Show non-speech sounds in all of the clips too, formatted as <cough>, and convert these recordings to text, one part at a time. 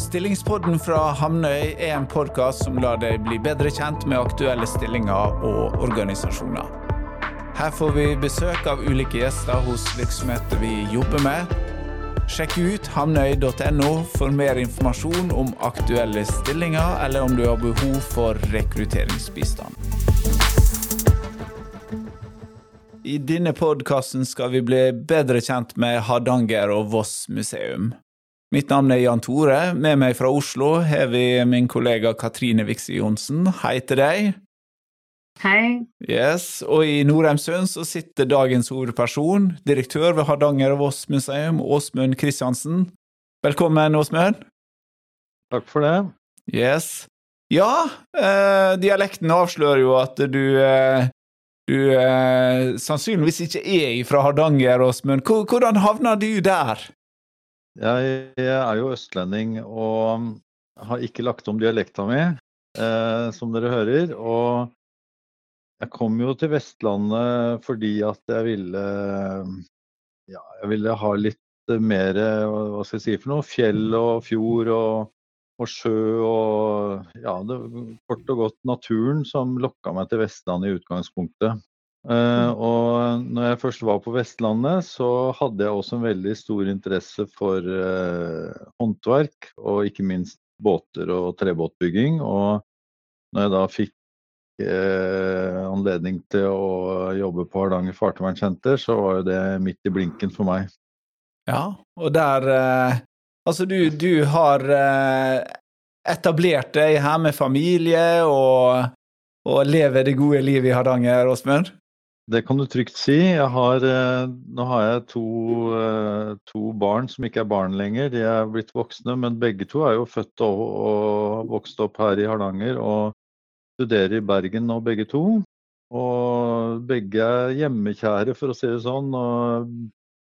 Stillingspodden fra Hamnøy er en podkast som lar deg bli bedre kjent med aktuelle stillinger og organisasjoner. Her får vi besøk av ulike gjester hos virksomheter vi jobber med. Sjekk ut hamnøy.no for mer informasjon om aktuelle stillinger, eller om du har behov for rekrutteringsbistand. I denne podkasten skal vi bli bedre kjent med Hardanger og Voss museum. Mitt navn er Jan Tore. Med meg fra Oslo har vi min kollega Katrine Vikse Johnsen. Hei til deg. Hei. Yes, Og i Nordheimsund så sitter dagens hovedperson, direktør ved Hardanger og Voss museum, Åsmund Kristiansen. Velkommen, Åsmund. Takk for det. Yes. Ja, eh, dialekten avslører jo at du eh, du eh, sannsynligvis ikke er fra Hardanger, Åsmund. Hvordan havna du der? Jeg er jo østlending og har ikke lagt om dialekta mi, eh, som dere hører. Og jeg kom jo til Vestlandet fordi at jeg ville ja, jeg ville ha litt mer hva skal jeg si for noe, fjell og fjord og, og sjø og ja, det, kort og godt naturen som lokka meg til Vestlandet i utgangspunktet. Uh, og når jeg først var på Vestlandet, så hadde jeg også en veldig stor interesse for uh, håndverk, og ikke minst båter og trebåtbygging. Og når jeg da fikk uh, anledning til å jobbe på Hardanger fartøyvernsenter, så var jo det midt i blinken for meg. Ja, og der Altså, du, du har etablert deg her med familie og, og lever det gode livet i Hardanger, Åsmund? Det kan du trygt si. Har, eh, nå har jeg to, eh, to, barn som ikke er barn lenger. De er blitt voksne, men begge to er jo født og, og vokst opp her i Hardanger og studerer i Bergen nå, begge to. Og begge er hjemmekjære, for å si det sånn. Og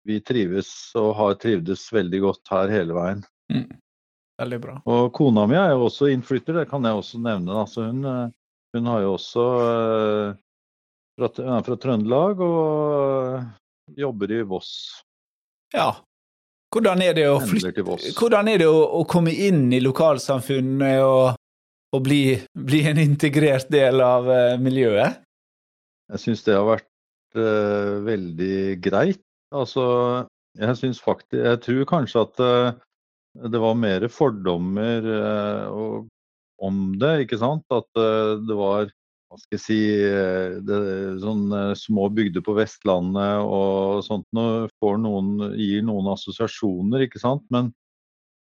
vi trives og har trivdes veldig godt her hele veien. Mm. Veldig bra. Og kona mi er jo også innflytter, det kan jeg også nevne. Altså hun, eh, hun har jo også fra, er fra Trøndelag og jobber i Voss. Ja. Hvordan er det å, flytte, er det å, å komme inn i lokalsamfunnet og, og bli, bli, en integrert del av uh, miljøet? Jeg syns det har vært uh, veldig greit. Altså, jeg syns faktisk Jeg tror kanskje at uh, det var mer fordommer om det, ikke sant? At det var hva skal jeg si, eh, det, sånne små bygder på Vestlandet og sånt noe får noen, gir noen assosiasjoner, ikke sant. Men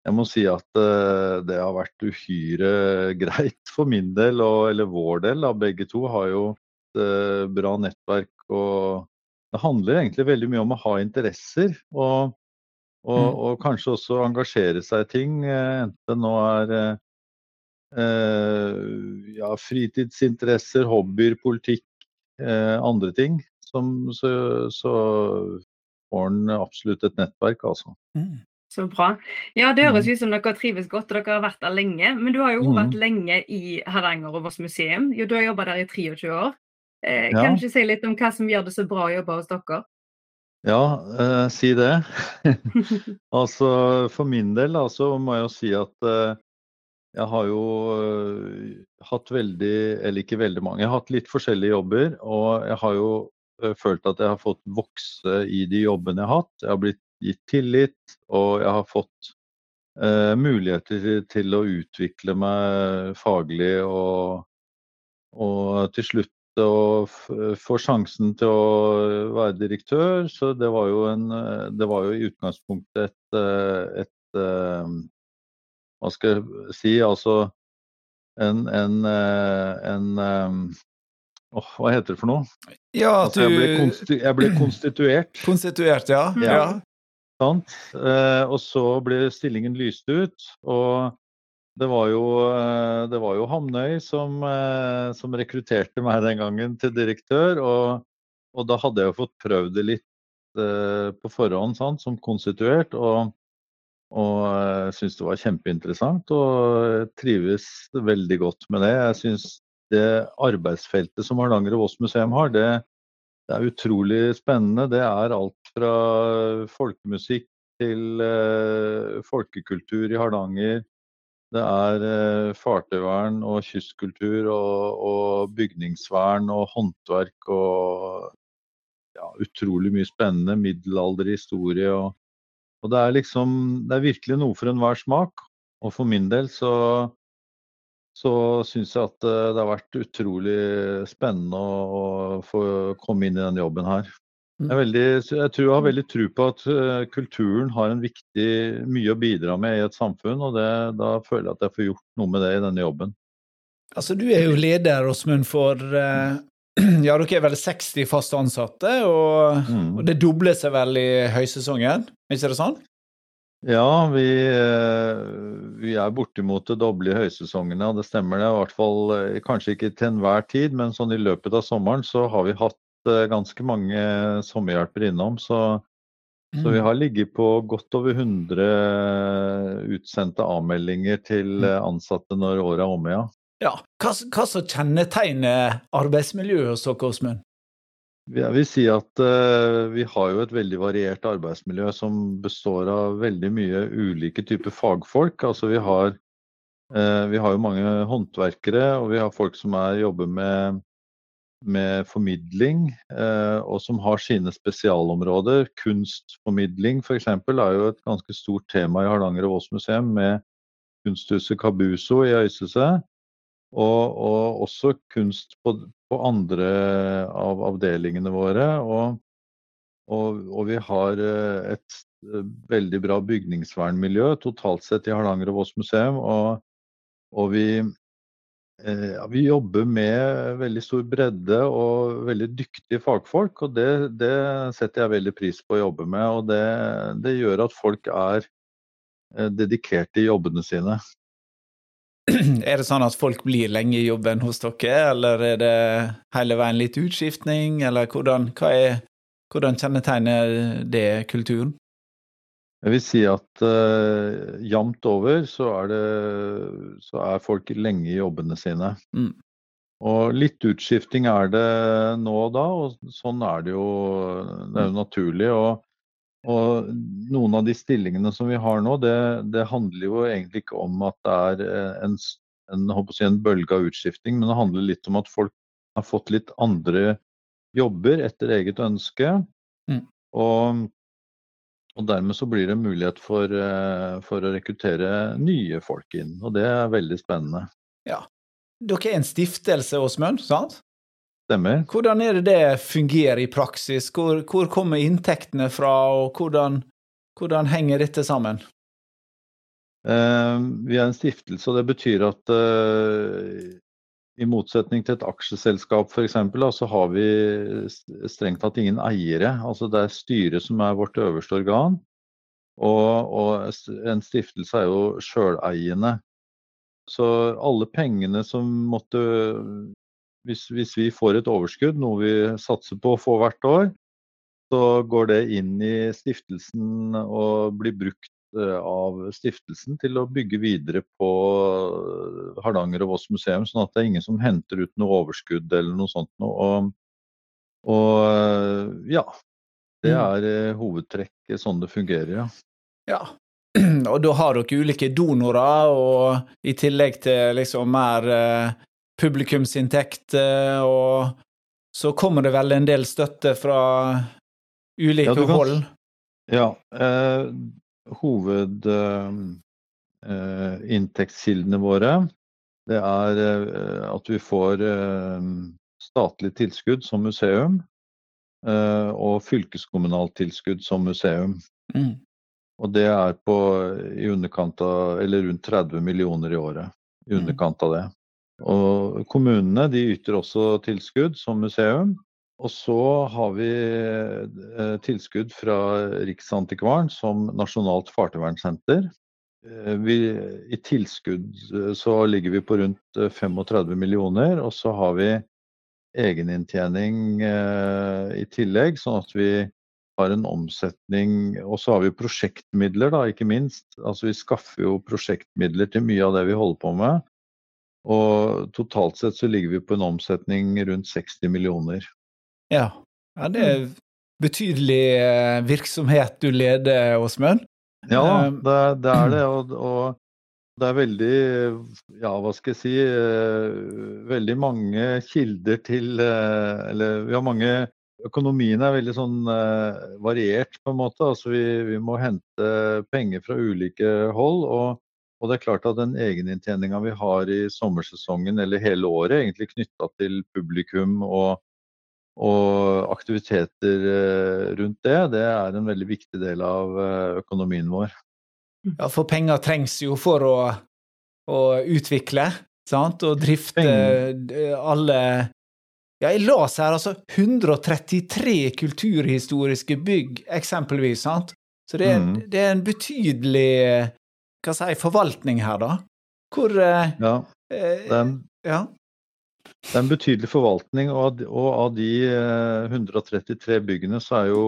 jeg må si at uh, det har vært uhyre <laughs> greit for min del, og, eller vår del. Da. Begge to har jo et bra nettverk. og Det handler egentlig veldig mye om å ha interesser. Og, og, mm. og kanskje også engasjere seg i ting. Enten det nå er Eh, ja, fritidsinteresser, hobbyer, politikk, eh, andre ting. Som, så, så får en absolutt et nettverk, altså. Mm. Så bra. Ja, Det høres mm. ut som dere trives godt, og dere har vært der lenge. Men du har jo mm. vært lenge i Hardanger og Voss museum. Jo, du har jobba der i 23 år. Eh, ja. Kan du ikke si litt om hva som gjør det så bra å jobbe hos dere? Ja, eh, si det. <laughs> altså For min del altså, må jeg jo si at eh, jeg har jo uh, hatt veldig, eller ikke veldig mange, jeg har hatt litt forskjellige jobber. Og jeg har jo uh, følt at jeg har fått vokse i de jobbene jeg har hatt. Jeg har blitt gitt tillit, og jeg har fått uh, muligheter til, til, å utvikle meg faglig og, og til slutt å få sjansen til å være direktør. Så det var jo, en, det var jo i utgangspunktet et, et, et hva skal jeg si, altså en, en, eh, en, en oh, Hva heter det for noe? Ja, at altså, jeg, ble konstitu, jeg, ble <clears throat> konstituert. Konstituert, ja. ja. ja. Eh, og så ble stillingen lyst ut. Og det var jo, eh, det var jo Hamnøy som, eh, som, rekrutterte meg den gangen til direktør. Og, og da hadde jeg jo fått prøvd det litt eh, på forhånd sant, som konstituert. Og og jeg syns det var kjempeinteressant og trives veldig godt med det. Jeg syns det arbeidsfeltet som Hardanger og Voss museum har, det, det, er utrolig spennende. Det er alt fra folkemusikk til eh, folkekultur i Hardanger. Det er eh, fartøyvern og kystkultur og, og, bygningsvern og håndverk og ja, utrolig mye spennende. Middelalderhistorie og, og det er liksom Det er virkelig noe for enhver smak. Og for min del så så syns jeg at eh, det har vært utrolig spennende å, få komme inn i denne jobben her. Jeg, mm. veldig, jeg, tror jeg har veldig tro på at uh, kulturen har en viktig, mye å bidra med i et samfunn, og det, da føler jeg at jeg får gjort noe med det i denne jobben. Altså, Du er jo leder, Åsmund, for uh, <clears throat> ja, dere er vel 60 fast ansatte, og, mm. og det dobler seg vel i høysesongen, ikke det sånn? Ja, vi, uh, vi er bortimot det doble i høysesongene, og det stemmer det. I hvert fall kanskje ikke til enhver tid, men sånn i løpet av sommeren så har vi hatt Eh, ganske mange sommerhjelpere innom. Så, mm. så, vi mm. har ligget på godt over 100 utsendte avmeldinger til mm. eh, ansatte når året er omme, ja. ja. Hva, hva som kjennetegner arbeidsmiljøet hos dere, Åsmund? Jeg vil si at uh, vi har jo et veldig variert arbeidsmiljø som består av veldig mye ulike typer fagfolk. Altså vi har, uh, vi har jo mange håndverkere, og vi har folk som er, jobber med med formidling, uh, og som har sine spesialområder. Kunstformidling f.eks. er jo et ganske stort tema i Hardanger og Vås museum, med kunsthuset Kabuso i Øystese. Og, og, også kunst på, på, andre av avdelingene våre. Og, og, og vi har eh, et eh, veldig bra bygningsvernmiljø totalt sett i Hardanger og Vås museum. Og, og vi Eh, vi jobber med veldig stor bredde og veldig dyktige fagfolk. og det, det, setter jeg veldig pris på å jobbe med. og Det, det gjør at folk er eh, dedikerte i jobbene sine. <clears throat> Er det sånn at folk blir lenge i jobben hos dere, eller er det hele veien litt utskiftning, eller hvordan, er, hvordan kjennetegner det kulturen? Jeg vil si at uh, jevnt over så er, det, så er folk lenge i jobbene sine. Mm. Og litt utskifting er det nå og da, og sånn er det jo. Det er jo naturlig. Og, og noen av de stillingene som vi har nå, det, det handler jo egentlig ikke om at det er eh, en, en, si, en bølge av utskifting, men det handler litt om at folk har fått litt andre jobber etter eget ønske. Mm. Og og Dermed så blir det mulighet for, eh, for, å rekruttere nye folk inn, og det er veldig spennende. Ja. Dere er en stiftelse, Åsmund, sant? Stemmer. Hvordan er det det fungerer i praksis? Hvor, hvor kommer inntektene fra, og hvordan, hvordan henger dette sammen? Uh, vi er en stiftelse, og det betyr at uh, i motsetning til et aksjeselskap f.eks., så har vi strengt tatt ingen eiere. Altså Det er styret som er vårt øverste organ. Og, og en stiftelse er jo sjøleiende. Så alle pengene som måtte hvis, hvis, vi får et overskudd, noe vi satser på å få hvert år, så går det inn i stiftelsen og blir brukt Eh, av stiftelsen til å bygge videre på eh, Hardanger og Voss museum, sånn at det er ingen som henter ut noe overskudd eller noe sånt. Og, og eh, ja, det mm. er hovedtrekket sånn det fungerer, ja. Ja, <clears throat> og da har dere ulike donorer, og i tillegg til liksom mer publikumsinntekt, og så kommer det vel en del støtte fra ulike ja, hold? Ja, eh, hovedinntektskildene eh, våre, det er eh, at vi får eh, statlig tilskudd som museum og fylkeskommunalt tilskudd som museum. Mm. Og det er på i underkant av, eller rundt 30 millioner i året. I mm. underkant av det. Og kommunene de yter også tilskudd som museum. Og så har vi eh, tilskudd fra Riksantikvaren som nasjonalt fartøyvernsenter. Eh, I tilskudd eh, så ligger vi på rundt 35 millioner, og så har vi egeninntjening i tillegg, sånn at vi har en omsetning Og så har vi prosjektmidler, da, ikke minst. Altså vi skaffer jo prosjektmidler til mye av det vi holder på med. Og totalt sett så ligger vi på en omsetning rundt 60 millioner. Ja. ja det er mm. betydelig eh, virksomhet du leder, Åsmund. Ja, eh, det, det, er det. Og, og, Det er veldig, ja hva skal jeg si, veldig mange kilder til Eller vi har mange Økonomien er veldig sånn variert, på en måte. Altså vi, vi må hente penger fra ulike hold. og og det er klart at den egeninntjeninga vi har i sommersesongen eller hele året, egentlig knytta til publikum og, og, aktiviteter eh, rundt det, det er en veldig viktig del av eh, økonomien vår. Ja, for penger trengs jo for å, å utvikle sant? og drifte Penger. alle ja, jeg las her altså 133 kulturhistoriske bygg, eksempelvis. sant? Så det er, mm. det er en betydelig hva si, forvaltning her, da? Hvor eh, Ja. Eh, det er, en, ja. det er en betydelig forvaltning, og av, de eh, 133 byggene så er jo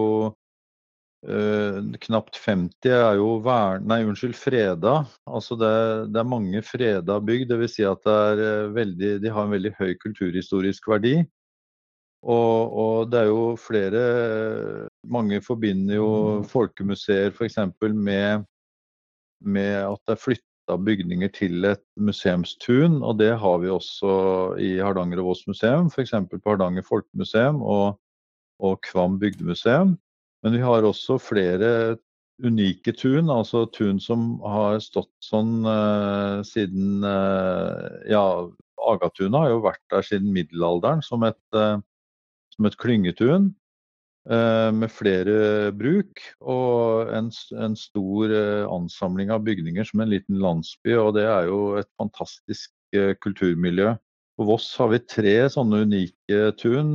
eh, knapt 50 er jo vern, nei, unnskyld, freda. Altså det, det, er mange freda bygg. Dvs. Si at eh, veldig, de har en veldig høy kulturhistorisk verdi. Og, og, det er jo flere Mange forbinder jo mm. folkemuseer f.eks. med med at det er flytta bygninger til et museumstun. Og det har vi også i Hardanger og Voss museum, f.eks. på Hardanger folkemuseum og, og Kvam bygdemuseum. Men vi har også flere unike tun, altså tun som har stått sånn uh, siden uh, Ja, Agatunet har jo vært der siden middelalderen som et, som et klyngetun. Eh, med flere bruk og en, en, stor eh, ansamling av bygninger som en liten landsby. Og det er jo et fantastisk eh, kulturmiljø. På Voss har vi tre sånne unike tun.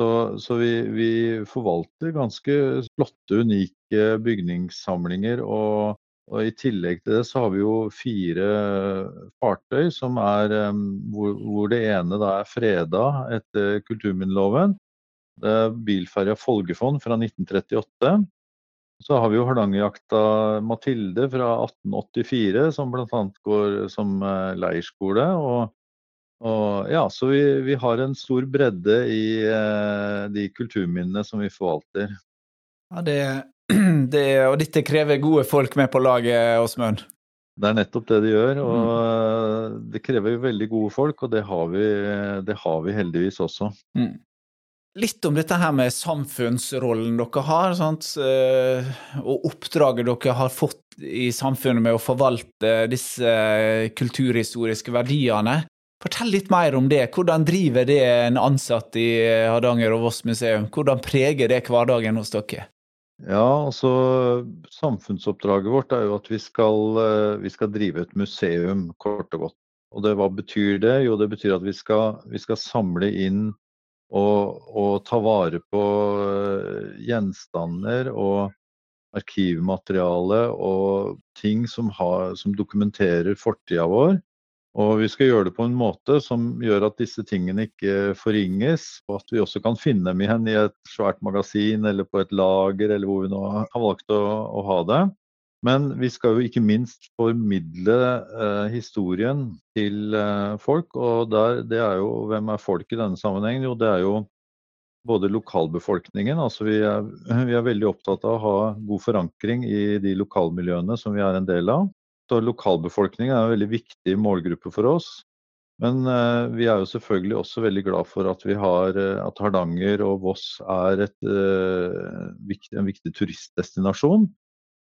Så, så vi, vi, forvalter ganske flotte, unike bygningssamlinger. Og, og, i tillegg til det så har vi jo fire fartøy som er hvor, hvor det ene da er freda etter kulturminneloven. Er bilferja Folgefond fra 1938. Så har vi jo Hardangerjakta Mathilde fra 1884, som bl.a. går som eh, leirskole. Og, og ja, så vi, vi, har en stor bredde i eh, de kulturminnene som vi forvalter. Ja, det, <clears throat> det, og dette krever gode folk med på laget, Åsmund? Det er nettopp det det gjør. og mm. Det krever jo veldig gode folk, og det har vi, det har vi heldigvis også. Mm. Litt om dette her med samfunnsrollen dere har, sant? Eh, og oppdraget dere har fått i samfunnet med å forvalte disse kulturhistoriske verdiene. Fortell litt mer om det. Hvordan driver det en ansatt i Hardanger og Voss museum? Hvordan preger det hverdagen hos dere? Ja, altså Samfunnsoppdraget vårt er jo at vi skal, eh, vi skal drive et museum, kort og godt. Og det, Hva betyr det? Jo, det betyr at vi skal, vi skal samle inn og, og ta vare på eh, gjenstander og arkivmateriale og ting som, har, som dokumenterer fortida vår. Og vi skal gjøre det på en måte som gjør at disse tingene ikke forringes, og at vi også kan finne dem igjen i et svært magasin eller på et lager, eller hvor vi nå har valgt å, å ha det. Men vi skal jo ikke minst formidle eh, historien til eh, folk. Og der, det er jo Hvem er folk i denne sammenhengen? Jo, det er jo både lokalbefolkningen. altså vi er, <laughs> vi er, veldig opptatt av å ha god forankring i de lokalmiljøene som vi er en del av. Så lokalbefolkningen er en veldig viktig målgruppe for oss. Men eh, vi er jo selvfølgelig også veldig glad for at vi har eh, at Hardanger og Voss er et, eh, en viktig turistdestinasjon.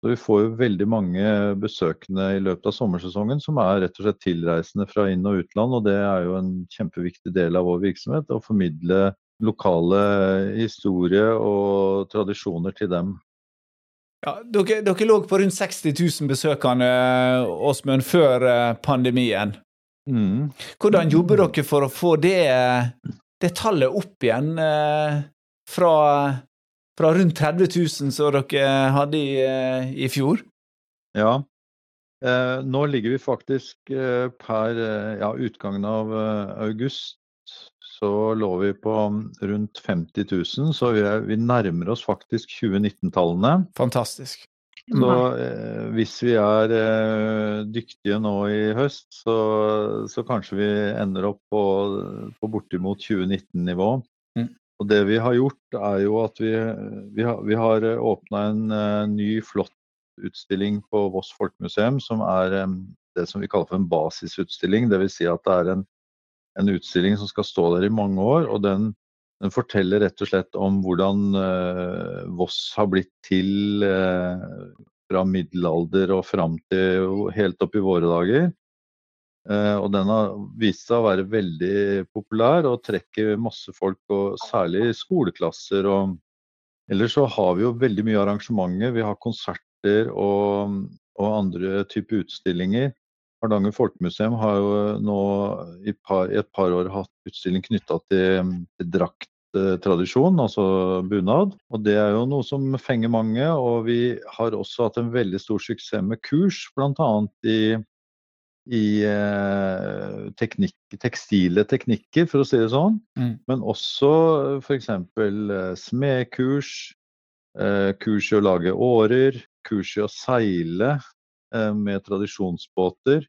Så vi får jo veldig mange besøkende i løpet av sommersesongen som er rett og slett tilreisende fra inn- og utland, og det er jo en kjempeviktig del av vår virksomhet å formidle lokale historie og tradisjoner til dem. Ja, dere, dere lå på rundt 60 000 besøkende, Åsmund, før eh, pandemien. Mm. Hvordan jobber dere for å få det, det tallet opp igjen eh, fra fra rundt 30 000 som dere hadde i, eh, i fjor? Ja. Eh, nå ligger vi faktisk eh, per eh, ja, utgangen av eh, august så lå vi på rundt 50 000, så vi, er, vi nærmer oss faktisk 2019-tallene. Fantastisk. Så eh, hvis vi er eh, dyktige nå i høst, så, så, kanskje vi ender opp på, på bortimot 2019-nivå. Mm. Og det vi har gjort, er jo at vi, vi har, vi har åpna en uh, ny, flott utstilling på Voss folkemuseum som er det som vi kaller for en basisutstilling. Dvs. Si at det er en, en, utstilling som skal stå der i mange år. og den, den forteller rett og slett om hvordan uh, Voss har blitt til uh, fra middelalder og fram til helt opp i våre dager. Uh, og den har vist seg å være veldig populær og trekker masse folk, og særlig skoleklasser. og Ellers så har vi jo veldig mye arrangementer. Vi har konserter og, og andre typer utstillinger. Hardanger folkemuseum har jo nå i, par, i, et par år hatt utstilling knytta til, til drakttradisjon, altså bunad. Og det er jo noe som fenger mange. Og vi har også hatt en veldig stor suksess med kurs, bl.a. i, i eh, teknikk, tekstile teknikker, for å si det sånn. Mm. Men også f.eks. Eh, smedkurs, eh, kurs i å lage årer, kurs i å seile. Eh, med tradisjonsbåter.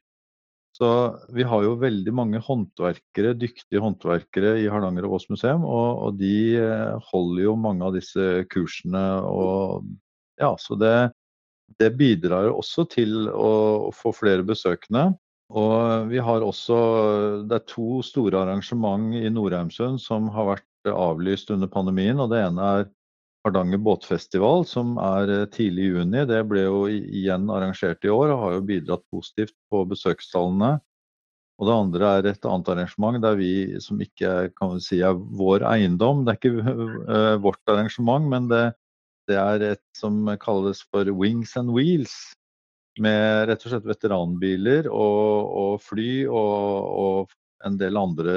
Så vi har jo veldig mange håndverkere, dyktige håndverkere i Hardanger og Voss museum, og, og, de eh, holder jo mange av disse kursene. Og, ja, så det, det bidrar også til å, å få flere besøkende. Og vi har også Det er to store arrangement i Nordheimsund som har vært avlyst under pandemien. og Det ene er Hardanger båtfestival, som er eh, tidlig i juni. Det ble jo igjen arrangert i år og har jo bidratt positivt på besøkstallene. Og det andre er et annet arrangement der vi, som ikke kan si er vår eiendom, det er ikke uh, vårt arrangement, men det, det, er et som kalles for Wings and Wheels. Med rett og slett veteranbiler og, og fly og, og, en del andre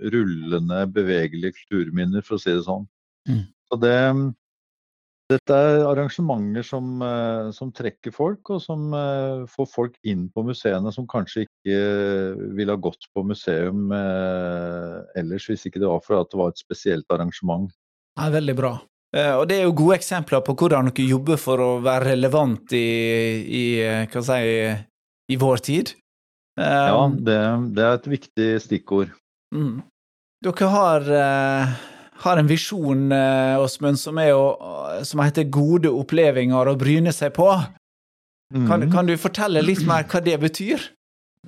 rullende, bevegelige kulturminner, for å si det sånn. Mm. Så det, dette er arrangementer som, eh, som, trekker folk, og som eh, får folk inn på museene som kanskje ikke ville ha gått på museum eh, ellers, hvis ikke det var for at det var et spesielt arrangement. Det er veldig bra. Og det er jo gode eksempler på hvordan dere jobber for å være relevant i, i, si, i vår tid. Ja, det, det, er et viktig stikkord. Mm. Dere har har en visjon, eh, Åsmund, som, som heter 'gode opplevelser å bryne seg på'. Mm. Kan, kan, du fortelle litt mer hva det betyr?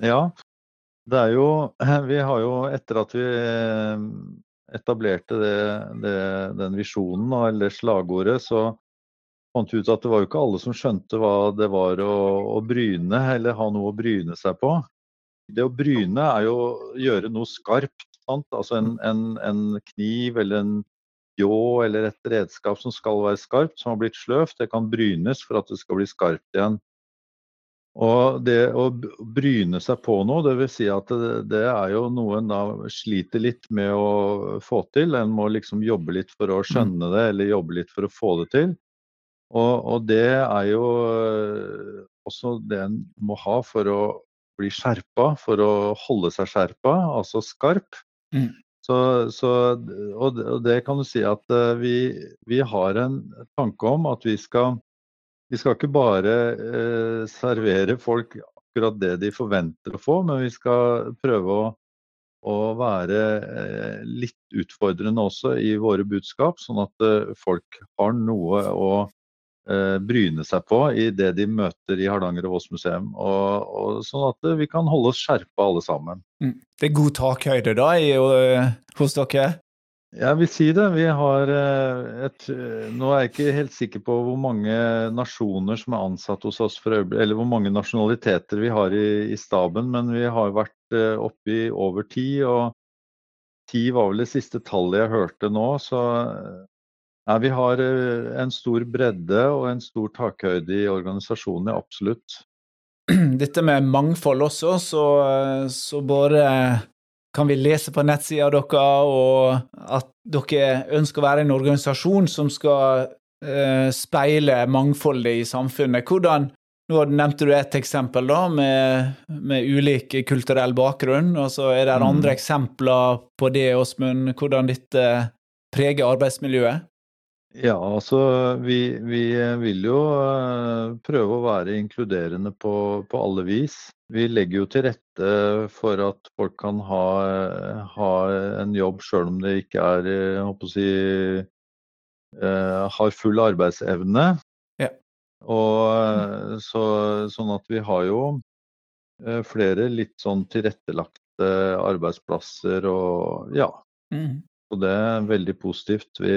Ja, det er jo Vi har jo, etter at vi eh, etablerte det, det, den visjonen, eller slagordet, så fant vi ut at det var jo ikke alle som skjønte hva det var å, å bryne, eller ha noe å bryne seg på. Det å bryne er jo å gjøre noe skarpt Sant? Altså en, en, en, kniv eller en ljå eller et redskap som skal være skarpt, som har blitt sløvt, det kan brynes for at det skal bli skarpt igjen. Og det å bryne seg på noe, dvs. Si at det, det, er jo noe en da sliter litt med å få til. En må liksom jobbe litt for å mm. skjønne det, eller jobbe litt for å få det til. Og, og det er jo eh, også det en må ha for å bli skjerpa, for å holde seg skjerpa, altså skarp. Mm. Så, så, og, og, det kan du si at uh, vi, vi, har en tanke om at vi skal Vi skal ikke bare eh, servere folk akkurat det de forventer å få, men vi skal prøve å, å være eh, litt utfordrende også i våre budskap, sånn at folk har noe å Eh, bryne seg på i det de møter i Hardanger og Voss museum. Og, og, sånn at vi kan holde oss skjerpa alle sammen. Mm. Det er god takhøyde da i, uh, hos dere? Jeg vil si det. Vi har uh, et Nå er jeg ikke helt sikker på hvor mange nasjoner som er ansatt hos oss for øyeblikket, eller hvor mange nasjonaliteter vi har i, i staben, men vi har vært uh, oppe i over ti. og ti var vel det siste tallet jeg hørte nå, så Nei, Vi har eh, en stor bredde og en stor takhøyde i organisasjonen, absolutt. Dette med mangfold også, så, så bare kan vi lese på nettsida deres og at dere ønsker å være en organisasjon som skal eh, speile mangfoldet i samfunnet. Hvordan, nå nevnte du et eksempel da, med, med ulik kulturell bakgrunn. og så Er det mm. andre eksempler på det, Åsmund, hvordan dette preger arbeidsmiljøet? Ja, altså vi, vi vil jo eh, prøve å være inkluderende på, på, alle vis. Vi legger jo til rette for at folk kan ha, ha en jobb sjøl om det ikke er jeg håper å si, eh, har full arbeidsevne. Ja. Og, så, sånn at vi har jo flere litt sånn tilrettelagte arbeidsplasser og ja. Mm. Og det er veldig positivt. Vi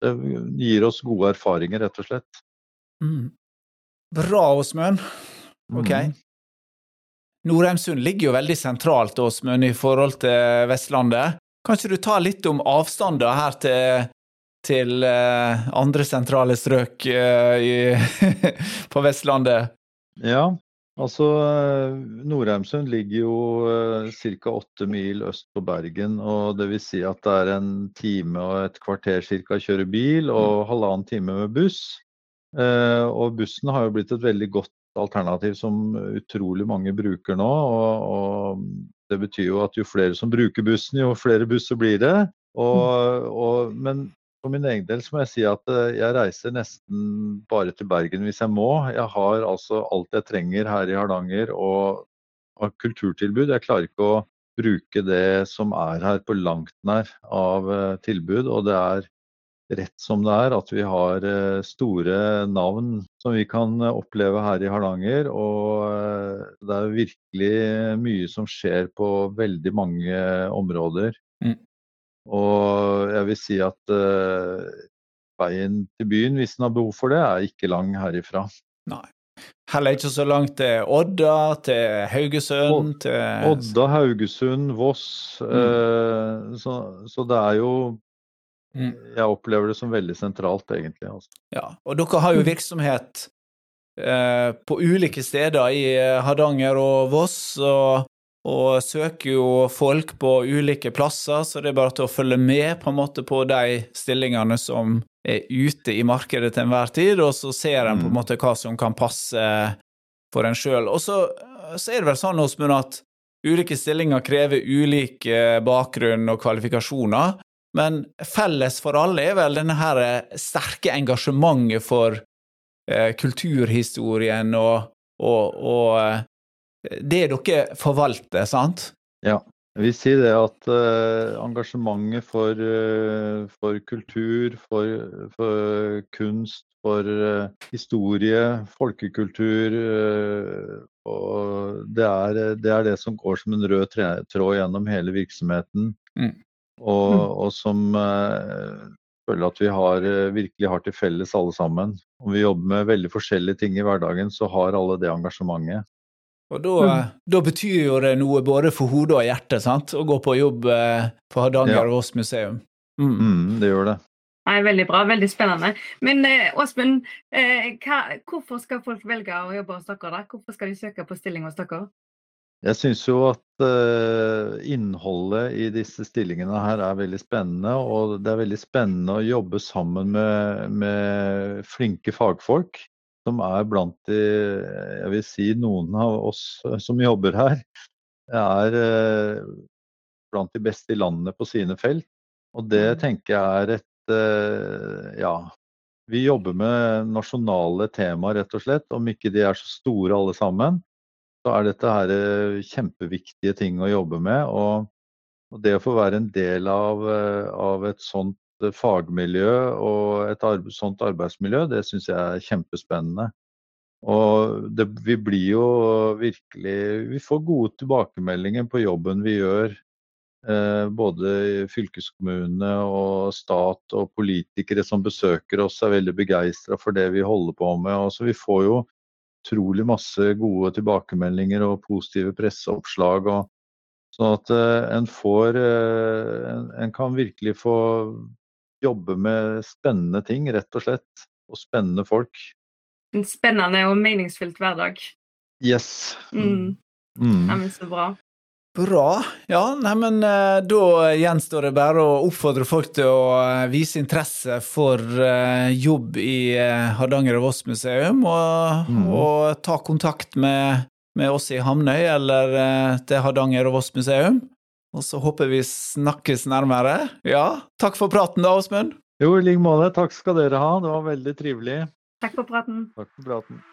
det gir oss gode erfaringer, rett og slett. Mm. Bra, Åsmund. OK. Mm. Norheimsund ligger jo veldig sentralt Åsmund, i forhold til Vestlandet. Kan ikke du ta litt om avstander her til, til uh, andre sentrale strøk uh, i, <laughs> på Vestlandet? Ja, altså Norheimsund ligger jo uh, ca. åtte mil øst på Bergen. og Det vil si at det er en time og et kvarter cirka å kjøre bil, og mm. halvannen time med buss. Uh, og bussen har jo blitt et veldig godt alternativ som utrolig mange bruker nå. Og, og, det betyr jo at jo flere som bruker bussen, jo flere busser blir det. Og, og, men for min egen del så må jeg si at eh, jeg reiser nesten bare til Bergen hvis jeg må. Jeg har altså alt jeg trenger her i Hardanger og har kulturtilbud. Jeg klarer ikke å bruke det som er her på langt nær av eh, tilbud. Og det er rett som det er at vi har eh, store navn som vi kan eh, oppleve her i Hardanger. Og eh, det er virkelig mye som skjer på veldig mange områder. Mm. Og jeg vil si at uh, veien til byen, hvis den har behov for det, er ikke lang herifra. Nei. Heller ikke så langt til Odda, til Haugesund til Odda, Haugesund, Voss. Mm. Uh, så, så, det er jo Mm. Jeg opplever det som veldig sentralt, egentlig. Altså. Ja, og dere har jo virksomhet eh, på ulike steder i eh, Hardanger og Voss, og, og, søker jo folk på ulike plasser, så det er bare til å følge med på en måte på de stillingene som er ute i markedet til enhver tid, og så ser en på en mm. måte hva som kan passe for en sjøl. Og så, så, er det vel sånn, Åsmund, at ulike stillinger krever ulik bakgrunn og kvalifikasjoner. Men felles for alle er vel denne her eh, sterke engasjementet for eh, kulturhistorien og, og, og, eh, det dere forvalter, sant? Ja. Jeg vil si det at engasjementet for, for kultur, for, for, kunst, for historie, folkekultur og det er, det er, det som går som en rød tråd gjennom hele virksomheten. Mm og, mm. og som uh, føler at vi har, uh, virkelig har til felles alle sammen. Om vi jobber med veldig forskjellige ting i hverdagen, så har alle det engasjementet. Og da, mm. da betyr jo det noe både for hodet og hjertet, sant? Å gå på jobb uh, på Hardanger ja. Voss museum. Mm. Mm, det gjør det. Nei, Veldig bra, veldig spennende. Men Åsmund, hvorfor skal folk velge å jobbe hos dere? da? Hvorfor skal de søke på stilling hos dere? Jeg syns jo at uh, innholdet i disse stillingene her er veldig spennende. Og det er veldig spennende å jobbe sammen med, med flinke fagfolk. Som er blant de Jeg vil si noen av oss som jobber her, er uh, blant de beste i landet på sine felt. Og det mm. tenker jeg er et uh, Ja. Vi jobber med nasjonale temaer, rett og slett. Om ikke de er så store alle sammen, så er dette her eh, kjempeviktige ting å jobbe med. Og, det å få være en del av, eh, av et sånt eh, fagmiljø og et arbe sånt arbeidsmiljø, det syns jeg er kjempespennende. Og det, vi blir jo virkelig Vi får gode tilbakemeldinger på jobben vi gjør. Eh, både fylkeskommune og stat og politikere som besøker oss er veldig begeistra for det vi holder på med. Og så vi får jo utrolig masse gode tilbakemeldinger og positive presseoppslag. Og, sånn at uh, en får uh, en, en, kan virkelig få jobbe med spennende ting, rett og slett. Og spennende folk. En spennende og meningsfylt hverdag. Yes. Mm. Mm. Ja, men så bra. Bra. Ja, neimen eh, da gjenstår det bare å oppfordre folk til å eh, vise interesse for eh, jobb i Hardanger og Voss museum, og, mm. og, ta kontakt med, med, oss i Hamnøy eller til Hardanger og Voss museum. Og så håper vi snakkes nærmere. Ja, takk for praten da, Åsmund. Jo, i like måte. Takk skal dere ha. Det var veldig trivelig. Takk for praten. Takk for praten.